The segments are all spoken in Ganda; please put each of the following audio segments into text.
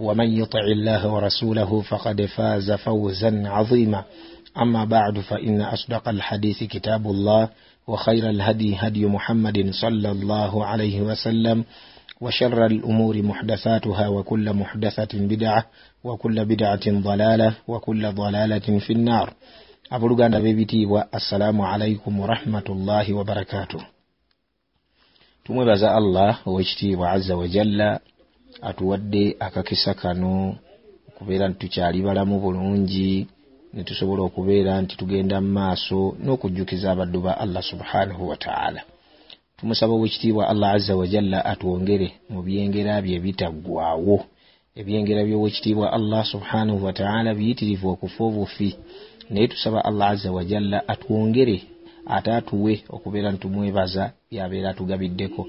ومن يطع الله ورسوله فقد فاز فوزا عظيما. أما بعد فإن أصدق الحديث كتاب الله وخير الهدي هدي محمد صلى الله عليه وسلم وشر الأمور محدثاتها وكل محدثة بدعة وكل بدعة ضلالة وكل ضلالة في النار. abooluganda b'ebitiibwa assalamu alaikum warahmatullahi wabarakatuh tumwebaza allah ow'ekitiibwa azza wajalla atuwadde akakisa kano okubeera nti tukyali balamu bulungi ne tusobola okubeera nti tugenda mu maaso n'okujjukiza abaddu ba allah subhanahu wataala tumusaba ow'ekitiibwa allah azza wajalla atwongere mu byengera bye bitaggwawo ebyengera by'owekitiibwa allah subhanahu wataala biyitirivu okufa obufi. Naye tusaba allah azza wajalla atwongere ate atuwe okubeera nitumwebaza byabeera atugabiddeko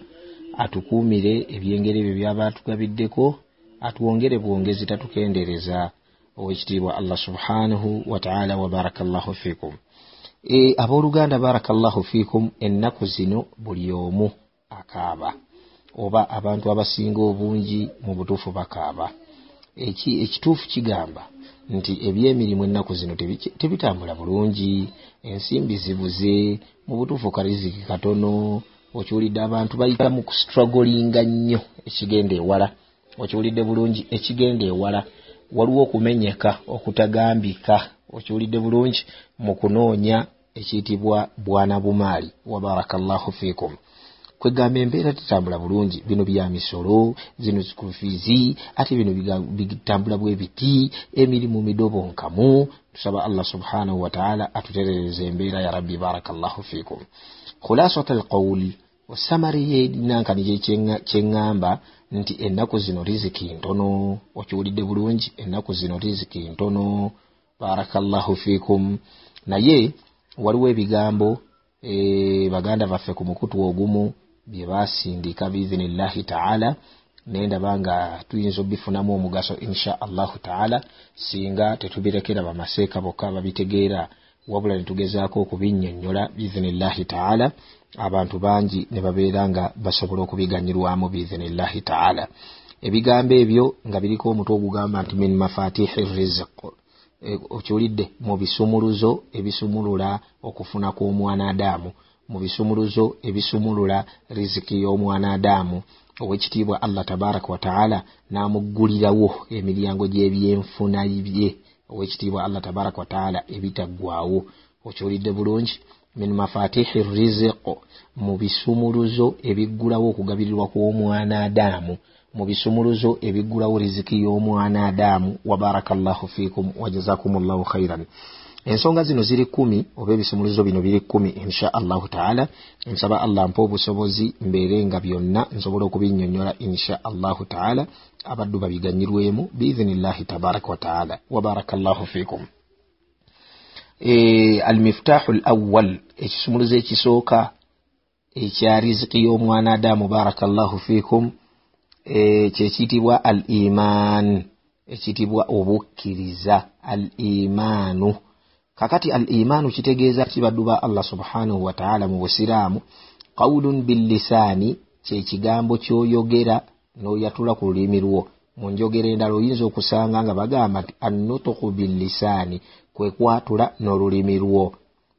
atukuumire ebyengeri ebyo byaba atugabiddeko atwongere bwongezi tatukendereza owekitiibwa allah subhanahu wataala wabarakallahu fikum e, abooluganda barakallahu fikum ennaku zino buli omu akaaba. Oba abantu abasinga obungi mu butuufu bakaaba. Eki ekituufu kigamba nti ebyemirimu ennaku zino tebitambula bulungi. Ensimbi zibuze mu butuufu kariziki katono okiwulidde abantu bayita mu kustragolinga nnyo ekigenda ewala okiwulidde bulungi ekigenda ewala waliwo okumenyeka okutagambika okiwulidde bulungi mu kunoonya ekiyitibwa bwana bumaali wabarakallahu fikum kwegamba embeera tetambula bulungi bino bya misolo zino zikufizi ate bino bitambula bwe biti emirimu midobo nkamu tusaba allah subhanahu wataala atuterereza embeera ya rabbi barakallahu fikum khulasat alqaul osamari yenankani kyeŋŋamba nti ennaku zino riziki ntono. Okiwulidde bulungi ennaku zino riziki ntono. Barakallahu fikum naye waliwo ebigambo e, baganda baffe ku mukutu ogumu bye basindika biizinillahi taala. Nendaba nga tuyinza obifunamu omugaso insha allahu taala singa tetubirekera bamaseeka bokka babitegeera wabula netugezaako okubinnyonnyola biizinillahi taala. Abantu bangi ne babeera nga basobola okubiganyirwamu biizinillahi taala. Ebigambo ebyo nga biriko omutwe ogugamba nti min mafatihi rizik okiwulidde mu bisumuluzo ebisumulula okufuna kw'omwana adaamu mu bisumuluzo ebisumulula riziki y'omwana adaamu owekitiibwa allah tabaraka wataala n'amuggulirawo emiryango gy'ebyenfuna bye owekitiibwa allah tabaraka wataala ebitaggwawo okiwulidde bulungi min mafatihi riziqo mu bisumuluzo ebiggulawo okugabirirwa kw'omwana adaamu mu bisumuluzo ebiggulawo riziki y'omwana adaamu wabarakallahu fikum wajazakum llahu khairan ensonga zino ziri kumi oba ebisumuluzo bino biri kumi insha allahu taala. Nsaba allah mpa obusobozi mbeere nga byonna nsobola okubinnyonnyola insha allahu taala. Abaddu babiganyirwemu biizinillahi tabaraka wataala wabarakallahu fikum e, almiftahu lawal ekisumuluzo ekisooka ekya riziki y'omwana adamu barakallahu fikum e, kyekiyitibwa al iman ekiyitibwa obukkiriza al imaanu kakati al imaanu kitegeeza kibaddu ba allah subhanahu wataala mu busiraamu qawulun billisaani kyekigambo kyoyogera n'oyatula ku lulimi lwo. Mu njogera endala oyinza okusanga nga bagamba nti annutuku billisaani kwe kwatula n'olulimi lwo.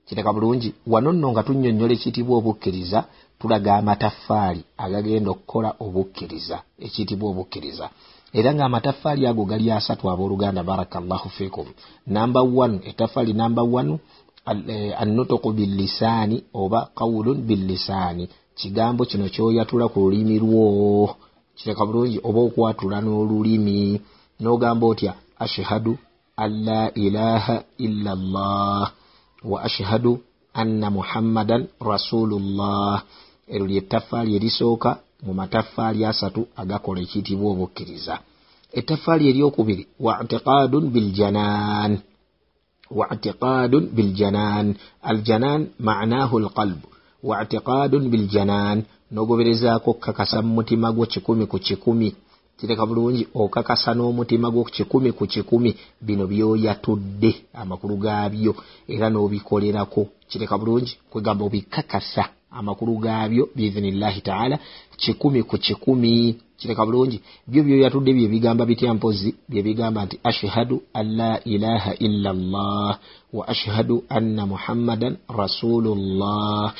Kiteka bulungi wano nno nga tunnyonnyola ekiyitibwa obukkiriza tulaga amataffaali agagenda okukola obukkiriza ekiyitibwa obukkiriza era ng'amataffaali ago gali asatu abooluganda barakallahu fikum namba 1 ettaffaali namba 1 annutuku billisaani oba qawulun billisaani. Kigambo kino kyoyatula ku lulimi lwo. Kireka bulungi oba okwatula n'olulimi. N'ogamba otya? Ashhadu an la ilaha illa llah wa ashhadu anna muhammadan rasulullah. Eryo lyettaffaali erisooka mu mataffaali asatu agakola ekiyitibwa obukkiriza. Ettaffaali eryokubiri waitiqadun biljanaan waitiqadun biljanaan aljanaan maanaahu alqalbu waitiqadun biljanaan n'ogoberezaako okukakasa mu mutima gwo kikumi ku kikumi. Kireka bulungi okakasa n'omutima gwo kikumi ku kikumi. Bino byoyatudde amakulu gaabyo era n'obikolerako. Kireka bulungi kwegamba obikakasa amakulu gaabyo biizinillahi taala kikumi ku kikumi. Kireka bulungi. Byo byoyatudde byebigamba bitya mpozi? Byebigamba nti ashhadu an la ilaha illa llah wa ashhadu anna muhammadan rasulullah.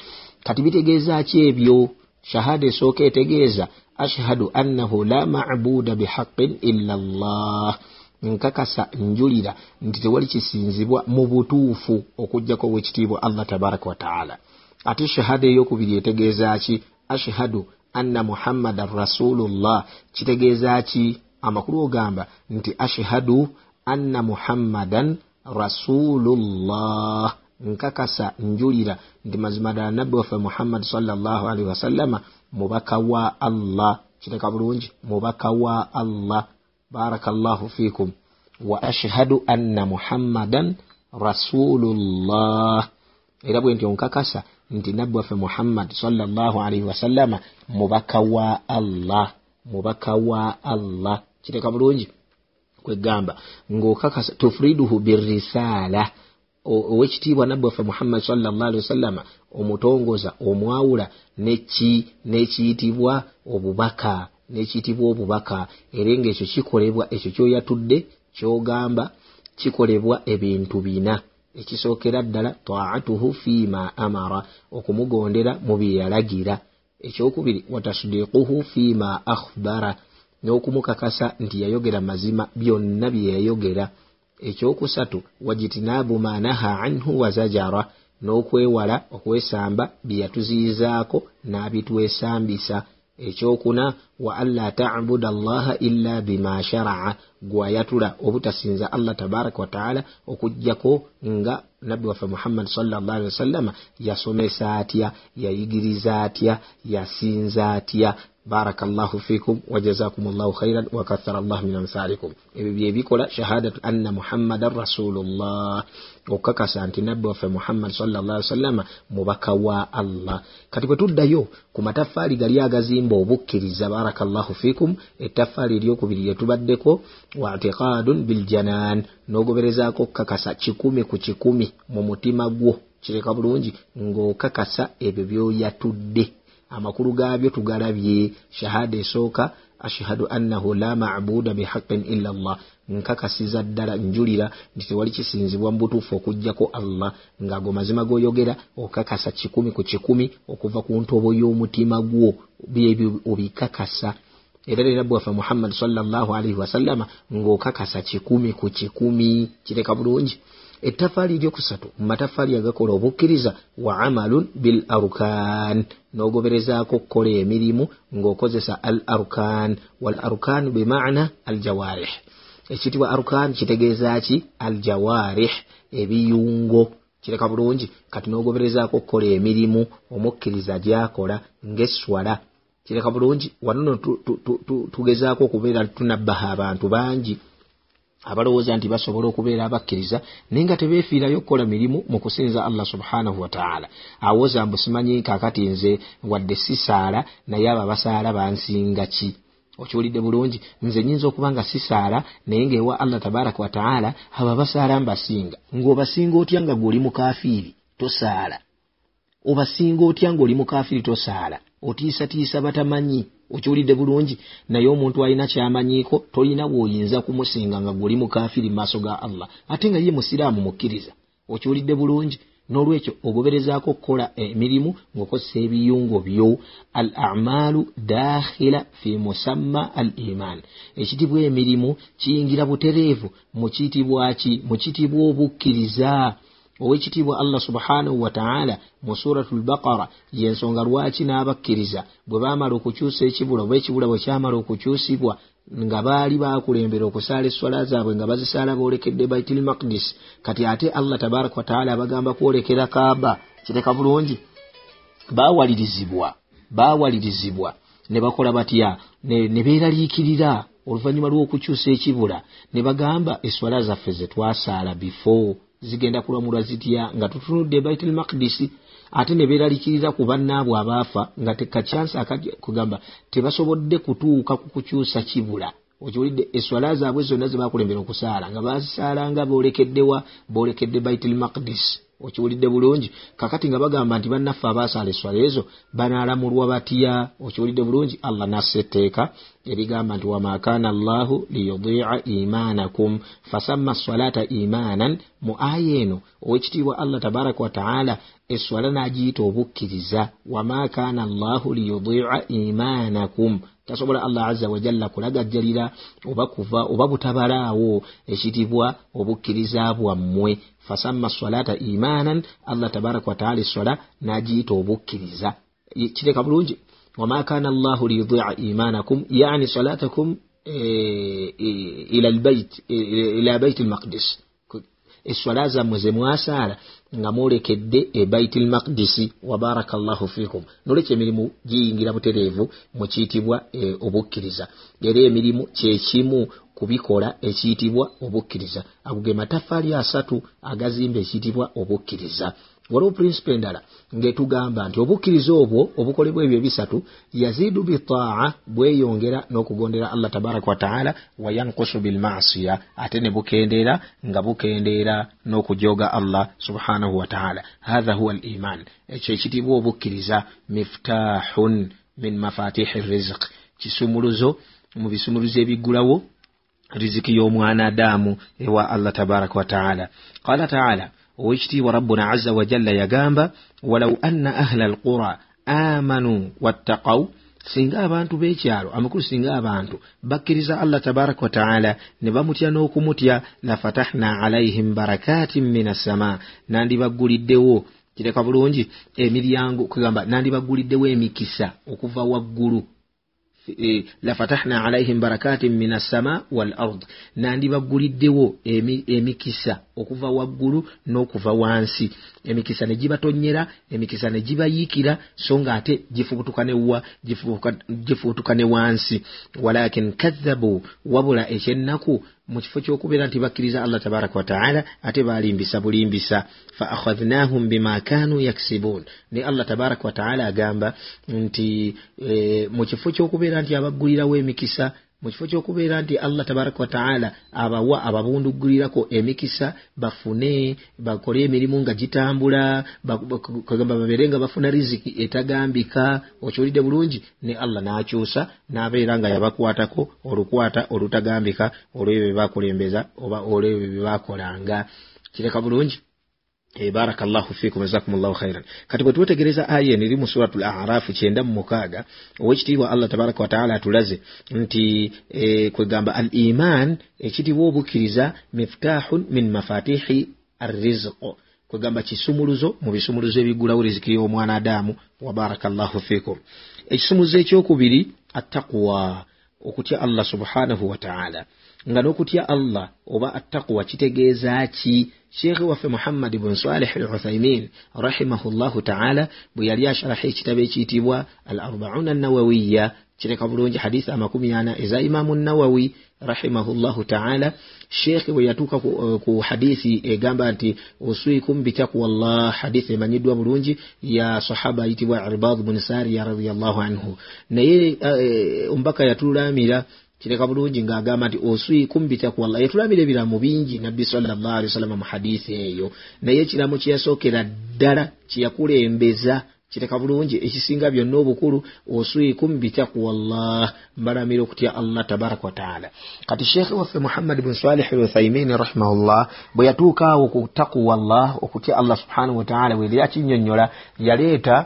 Kati bitegeeza ki ebyo? Shahada esooka etegeeza ashhadu annahu la mabuda bihaqin illa llah nkakasa njulira nti tewali kisinzibwa mu butuufu okugjako wekitiibwa allah tabaraka wataala ate shahada eyokubiri etegeeza ki? Ashhadu anna muhammadan rasulullah. Kitegeeza ki? Amakulu ogamba nti ashhadu anna muhammadan rasulullah. Nkakasa njulira nti mazima ddala nabbi waffe muhammadi salllahalihi wasallama mubaka wa allah. Kireka bulungi mubaka wa allah. Barakallahu fikum wa ashhadu anna muhammadan rasulullah. Era bwe nti onkakasa nti nabbi waffe muhammadi salllahalihi wasallama mubaka wa allah mubaka wa allah. Kireka bulungi kwegamba ng'okakasa tufriduhu birisala owekitiibwa nabbi waffe muhammadi salllahalihi wasallama omutongoza omwawula n'ekiyitibwa obubaka n'ekiyitibwa obubaka. Era ngaekyo kikolebwa ekyo kyoyatudde kyogamba kikolebwa ebintu bina ekisookera ddala taatuhu fiima amara okumugondera mu bye yalagira. Ekyokubiri watasdiquhu fiima akhbara n'okumukakasa nti yayogera mazima byonna bye yayogera. Ekyokusatu wajitinaabu manaha anhu wazajara n'okwewala okwesamba bye yatuziyizaako n'abitwesambisa ekyokuna wa anla tabuda allaha illa bima sharaa. Gwayatula obutasinza allah tabaraka wataala okugjako nga nabbi waffe muhammadi salllahalihi wasallama yasomesa atya yayigiriza atya yasinza atya barakallahu fikum wajazakum llahu khairan wakathara llahu min amsalikum. Ebyo byebikola shahadatu anna muhammadan rasulullah. Okukakasa nti nabbi waffe muhammadi salllahali wasallama mubaka wa allah. Kati bwe tuddayo ku mataffaali gali agazimba obukkiriza barakallahu fikum ettaffaali eryokubiri lyetubaddeko waitiqadun biljanaan n'ogoberezaako okukakasa kikumi ku kikumi mu mutima gwo. Kireka bulungi ng'okakasa ebyo byoyatudde amakulu gaabyo tugalabye shahada esooka ashhadu annahu la mabuda bihaqin illa llah nkakasiza ddala njulira nti tewali kisinzibwa mu butuufu okugjako allah ngaago mazima g'oyogera okakasa kikumi ku kikumi okuva ku ntobo y'omutima gwo byebyo obikakasa. Era ne nabbi waffe muhammadi salllahalihi wasallama ng'okakasa kikumi ku kikumi kireka bulungi ettaffaali eryokusatu mu mataffaali agakola obukkiriza wa amalun bil arkan n'ogoberezaako okukola emirimu ng'okozesa al arkan wal arkan bimaana al jawarih ekiyitibwa arkan kitegeeza ki? Al jawarih ebiyungo. Kireka bulungi kati n'ogoberezaako okukola emirimu omukkiriza gyakola ng'esswala kireka bulungi wanono tugezaako okubeera tunabbaha abantu bangi abalowooza nti basobola okubeera abakkiriza naye nga tebeefiirayo okukola mirimu mu kusinza allah subhanahu wataala awooza mbu simanyi kakati nze wadde sisaala naye abo abasaala bansinga ki? Okiwulidde bulungi nze nyinza okuba nga sisaala naye ngaewa allah tabaraka wataala abo abasaala mbasinga. Ng'obasinga otya nga gwe oli mukafiiri tosaala obasinga otya ng'oli mukafiiri tosaala otiisatiisa batamanyi okiwulidde bulungi naye omuntu alina kyamanyiiko tolina bw'oyinza kumusinga nga gwoli mukaafiri mu maaso ga allah. Ate nga ye musiraamu mukkiriza okiwulidde bulungi. N'olwekyo ogoberezaako okukola emirimu ng'okozesa ebiyungo byo. Al amalu dakhila fi musamma al iman ekitibwa emirimu kiyingira butereevu mu kiyitibwa ki? Mu kiyitibwa obukkiriza owekitiibwa allah subhanahu wataala mu suratu lbaqara yensonga lwaki n'abakkiriza? Bwe baamala okukyusa ekibula oba ekibula bwe kyamala okukyusibwa nga baali bakulembera okusaala eswala zaabwe nga bazisaala boolekedde baitul makdis kati ate allah tabaraka wataala abagamba kwolekera kaaba kireka bulungi. Baawalirizibwa baawalirizibwa. Ne bakola batya? Ne beeraliikirira oluvannyuma lw'okukyusa ekibula. Ne bagamba eswala zaffe ze twasaala before zigenda kulamulwa zitya nga tutunudde baitul makdisi ate ne beeralikirira ku bannaabwe abaafa nga tekacyansi akagamba tebasobodde kutuuka ku kukyusa kibula. Okiwulidde eswala zaabwe zonna ze bakulembera okusaala nga bazisaalanga boolekeddewa boolekedde baitul makdisi okiwulidde bulungi. Kakati nga bagamba nti bannaffe abasaala eswala ezo banaalamulwa batya? Okiwulidde bulungi? Allah nassa etteeka erigamba nti wama kaana allahu liyudiica imaanakum fasamma swalaata imaanan mu aya eno owekitiibwa allah tabaraka wataala eswala n'agiyita obukkiriza wama kaana allahu liyudiica imaanakum tasobola allah aza wajalla kulagajjalira oba kuva oba butabalaawo ekitibwa obukkiriza bwammwe. Fasamma swalata imanan allah tabaraka wataala eswala n'agiyita obukkiriza. Kireka bulungi? Wama kana allahu liyudia imanakum yani salatakum ila baiti lmaqdis eswala zammwe ze mwasaala nga mwolekedde e baitul makdisi wabaraka llahu fikum. Nolwekyo emirimu giyingira butereevu mu kiyitibwa e, obukkiriza. Era emirimu kyekimu kubikola ekiyitibwa obukkiriza. Ago ge matafaali asatu agazimba ekiyitibwa obukkiriza waliwo prinsipe endala ngaetugamba nti obukkiriza obwo obukolebwa ebyo ebisatu yaziidu bitaa bweyongera n'okugondera allah tabaraka wataala wayankusu bilmasiya ate ne bukendeera nga bukendeera n'okujooga allah subhanahu wataala hatha huwa liman ekyo ekitibwa obukkiriza miftahun min mafatihi rizq. Kisumuluzo mu bisumuluzo ebiggulawo riziki y'omwana adamu ewa allah tabaraka wataala qala taala owekitiibwa rabbuna aza wajalla yagamba walau anna ahla alqura amanu wattaqaw singa abantu b'ekyalo amakulu singa abantu bakkiriza allah tabaraka wataala ne bamutya n'okumutya lafatahna alaihim barakatin min assama nandibagguliddewo kireka bulungi emiryango kugamba nandibagguliddewo emikisa okuva waggulu lafatahna alaihim barakatin min assama wal ard nandibaguliddewo emikisa okuva waggulu n'okuva wansi emikisa ne gibatonyera emikisa ne gibayiikira so nga ate gifubutuka newa gifubutuka ne wansi. Walakin kadhabu wabula ekyennaku mu kifo ky'okubeera nti bakkiriza allah tabaraka wataala ate baalimbisa bulimbisa. Fa akhadhnahum bima kanu yaksibuun. Ne allah tabaraka wataala agamba nti e, mu kifo ky'okubeera nti abaggulirawo emikisa mu kifo ky'okubeera nti allah tabaraka wataala abawa ababundugulirako emikisa bafune bakole emirimu nga gitambula kagamba babeere nga bafuna riziki etagambika okiwulidde bulungi ne allah n'akyusa n'abeera nga yabakwatako olukwata olutagambika olwebyo byebakulembeza oba olwebyo byebakolanga kireka bulungi baraka llahu fikum jazakum llahu khairan. Kati bwe twetegereza aya eno eri mu suratu l arafu kyenda mu mukaaga owekitiibwa allah tabaraka wataala atulaze. Nti e, kwegamba al iman ekitiibwa obukkiriza miftahun min mafatihi arrizqo kwegamba kisumuluzo mu bisumuluzo ebigulawo riziki y'omwana adamu wa baraka llahu fikum ekisumuluzo ekyokubiri attaqwa okutya allah subhanahu wataala nga n'okutya allah oba attaqwa kitegeeza ki? Sheekhe waffe muhammadi bun salih al uthaimin rahimahullahu taala bwe yali asharaha ekitabo ekiyitibwa al arbauna nawawiya kireka bulungi hadisi amakumi ana eza imamu nawawi rahimahullahu taala. Sheekhe bwe yatuuka ku, uh, ku hadisi egamba nti uswikum bitaqwa llah hadisi emanyiddwa bulungi ya sahaba ayitibwa irbad bun sariya radiallahu anhu. Naye uh, omubaka yatulamira kireka bulungi ng'agamba nti oswikum bitaqwallah yatulamira ebiramu bingi nabbi sallallahu alaihi wasallam mu hadisi eyo. Naye ekiramu kyeyasookera ddala kyeyakulembeza kireka bulungi ekisinga byonna obukulu oswikum bitaqwallah mbalamira okutya allah tabaraka wataala kati sheekhe waffe muhammad bun salih luthaimin rahimahullah bwe yatuukaawo ku taqwallah okutya allah subhanahu wataala bwe yakinyonyola yaleeta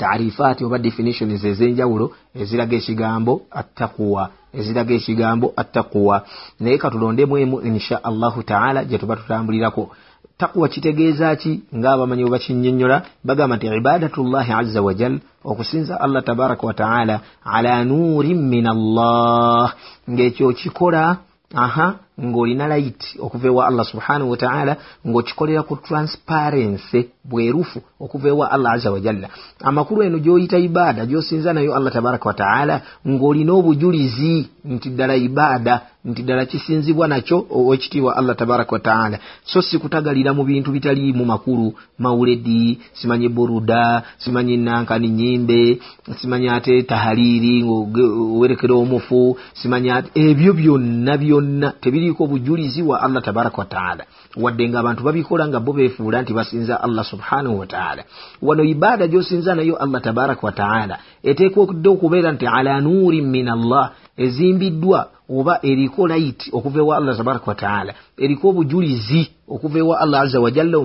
taarifaati oba definitions ez'enjawulo eziraga ekigambo attaquwa eziraga ekigambo attaquwa naye katulondemu emu insha allahu taala gye tuba tutambulirako. Takuwa kitegeeza ki? Ng'abamanyi bwe bakinyonnyola bagamba nti ibadatullahi azza wajal okusinza allah tabaraka wataala ala nuurin min allah ng'ekyo kikola aha ng'olina light okuva ewa allah subhanahu wataala ng'okikolera ku transparency bwerufu okuva ewa allah azza wajalla amakulu eno gy'oyita ibaada gy'osinza nayo allah tabaraka wataala ng'olina obujulizi nti ddala ibaada nti ddala kisinzibwa nakyo owekitiibwa allah tabaraka wataala so si kutagalira mu bintu bitaliimu makulu mawuledi simanyi buruda simanyi nankani nyimbe simanyi ate tahaliri owerekera omufu simanyi ate ebyo byonna byonna tebiriiko bujulizi wa allah tabaraka wataala wadde nga abantu babikola nga bo beefuula nti basinza allah subhanahu wataala wano ibaada gy'osinza nayo allah tabaraka wataala eteekwedde okubeera nti ala nuurin min allah ezimbiddwa oba eriko layiti okuva ewa allah tabaraka wataala eriko obujulizi okuva ewa allah aza wajalla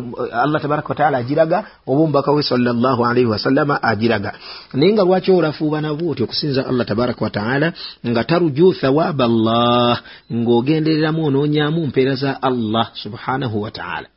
allah tabaraka wataala agiraga oba omubaka we salllahu alaihi wasallama agiraga. Naye nga lwaki olafuuba nabwo oti okusinza allah tabaraka wataala nga taruju thawaba allah ng'ogendereramu onoonyamu mpeera za allah subhanahu wataala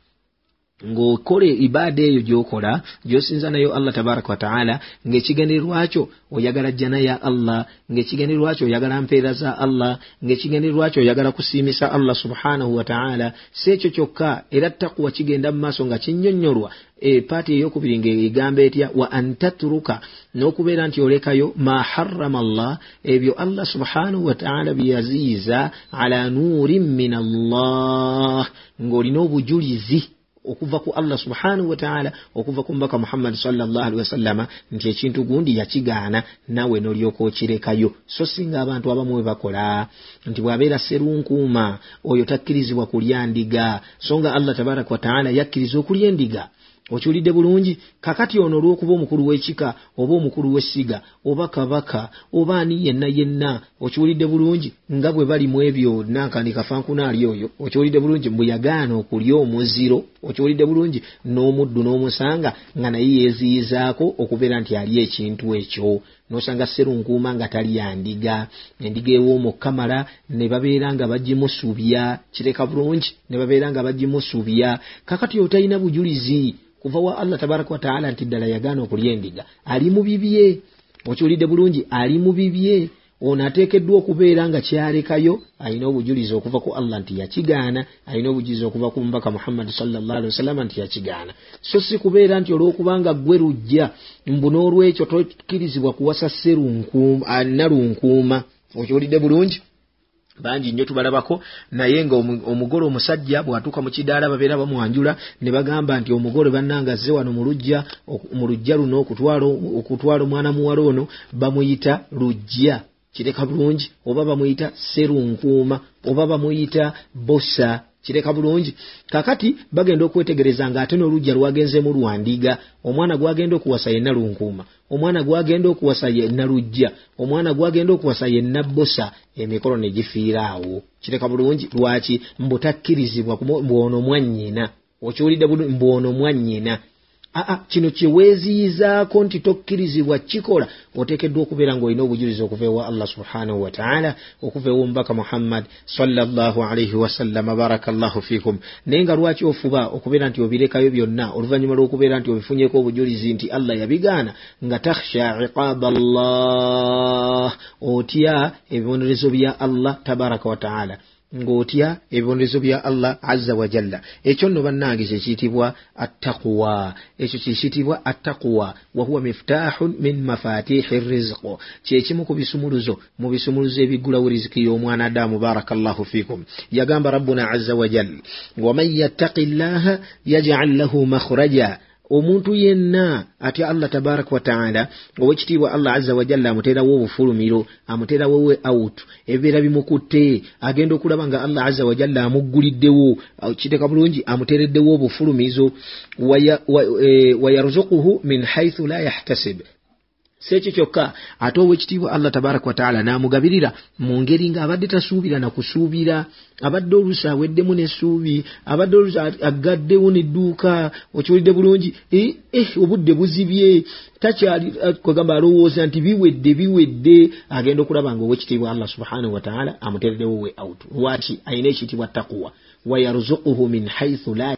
ng'okole ibaada eyo gy'okola gy'osinza nayo allah tabaraka wataala ng'ekigendererwakyo oyagala jjana ya allah ng'ekigendererwakyo oyagala mpeera za allah ng'ekigendererwakyo oyagala kusiimisa allah subhanahu wataala si ekyo kyokka era takuwa kigenda mu maaso nga kinnyonnyolwa. Epaati eyokubiri ng'egamba etya wa antatruka n'okubeera nti olekayo ma harrama allah ebyo allah subhanahu wataala bye yaziyiza ala nuurin min allah ng'olina obujulizi okuva ku allah subhanahu wataala okuva ku mbaka muhammadi salllahalihi wasallama nti ekintu gundi yakigaana nawe nolyoka okirekayo. So singa abantu abamu bwe bakola nti bw'abeera serunkuuma oyo takkirizibwa kulya ndiga. So nga allah tabaraka wataala yakkiriza okulya endiga okiwulidde bulungi. Kakati ono olw'okuba omukulu w'ekika oba omukulu w'essiga oba kabaka oba ani yenna yenna okiwulidde bulungi nga bwe bali mu ebyo. Nankani kafankunaali oyo. Okiwulidde bulungi mbwe yagaana okulya omuziro. Okiwulidde bulungi n'omuddu n'omusanga nga naye yeeziyizaako okubeera nti ali ekintu ekyo nosanga serunkuuma nga tali yandiga endiga ew'omukamala ne babeera nga bagimusubya kireka bulungi ne babeera nga bagimusubya kakati otalina bujulizi kuva wa allah tabaraka wataala nti ddala yagaana okulya endiga ali mu bibye. Okiwulidde bulungi ali mu bibye ono ateekeddwa okubeera nga kyalekayo alina obujulizi okuva ku allah nti yakigaana alina obujulizi okuva ku mubaka muhammadi salllahalihi wasallama nti yakigaana. So si kubeera nti olw'okubanga ggwe lujja mbu n'olwekyo tokkirizibwa kuwasa nalunkuuma okiwulidde bulungi? Bangi nnyo tubalabako naye nga omugole omusajja bw'atuuka mu kidaala babeera bamwanjula ne bagamba nti omugole bannanga azze wano mu lujja mu lujja luno okutwala omwana muwala ono bamuyita lujja kireka bulungi oba bamuyita serunkuuma oba bamuyita bosa kireka bulungi. Kakati bagenda okwetegereza nga ate n'olujja lwagenzeemu lwandiga omwana gwagenda okuwasa yenna lunkuuma omwana gwagenda okuwasa yenna lujja omwana gwagenda okuwasa yenna bosa emikolo ne gifiira awo. Kireka bulungi lwaki? Mbutakkirizibwa mbwono mwannyina. Okiwulidde mbwono mwannyina aa kino kyeweeziyizaako nti tokkirizibwa kikola. Oteekeddwa okubeera ng'olina obujulizi okuva ewa allah subhanahu wataala okuva ewa omubaka muhammad sallallahu alaihi wasallama barakallahu fikum naye nga lwaki ofuba okubeera nti obirekayo byonna oluvannyuma lw'okubeera nti obifunyeko obujulizi nti allah yabigaana nga takhsha iqaba allah otya ebibonerezo bya allah tabaraka wataala ng'otya ebibonerezo bya allah azza wajalla ekyo nno bannange kyekiyitibwa attaquwa ekyo kiyitibwa attaquwa wahuwa miftahun min mafatihi rizqo kyekimu ku bisumuluzo mu bisumuluzo ebiggulawo riziki y'omwana adamu barakallahu fikum yagamba rabbuna azza wajal waman yattaqi llaha yajcal lahu makhraja omuntu yenna atya allah tabaraka wataala owekitiibwa allah azza wajalla amuteerawo obufulumiro amuteerawo we out ebibeera bimukutte agenda okulaba nga allah azza wajalla amugguliddewo kiteeka bulungi amuteereddewo obufulumizo. Wayaruzukuhu eh, min haithu la yahtasib si ekyo kyokka ate owekitiibwa allah tabaraka wataala n'amugabirira mu ngeri ng'abadde tasuubira na kusuubira abadde oluusi aweddemu n'essuubi abadde oluusi aggaddewo n'edduuka okiwulidde bulungi eh, eh, obudde buzibye. Takyali kwegamba alowooza nti biwedde biwedde agenda okulaba nga owekitiibwa allah subhanahu wataala amuteereddewo we out. Lwaki ayina ekiyitibwa takuwa wayaruzukuhu min haithu la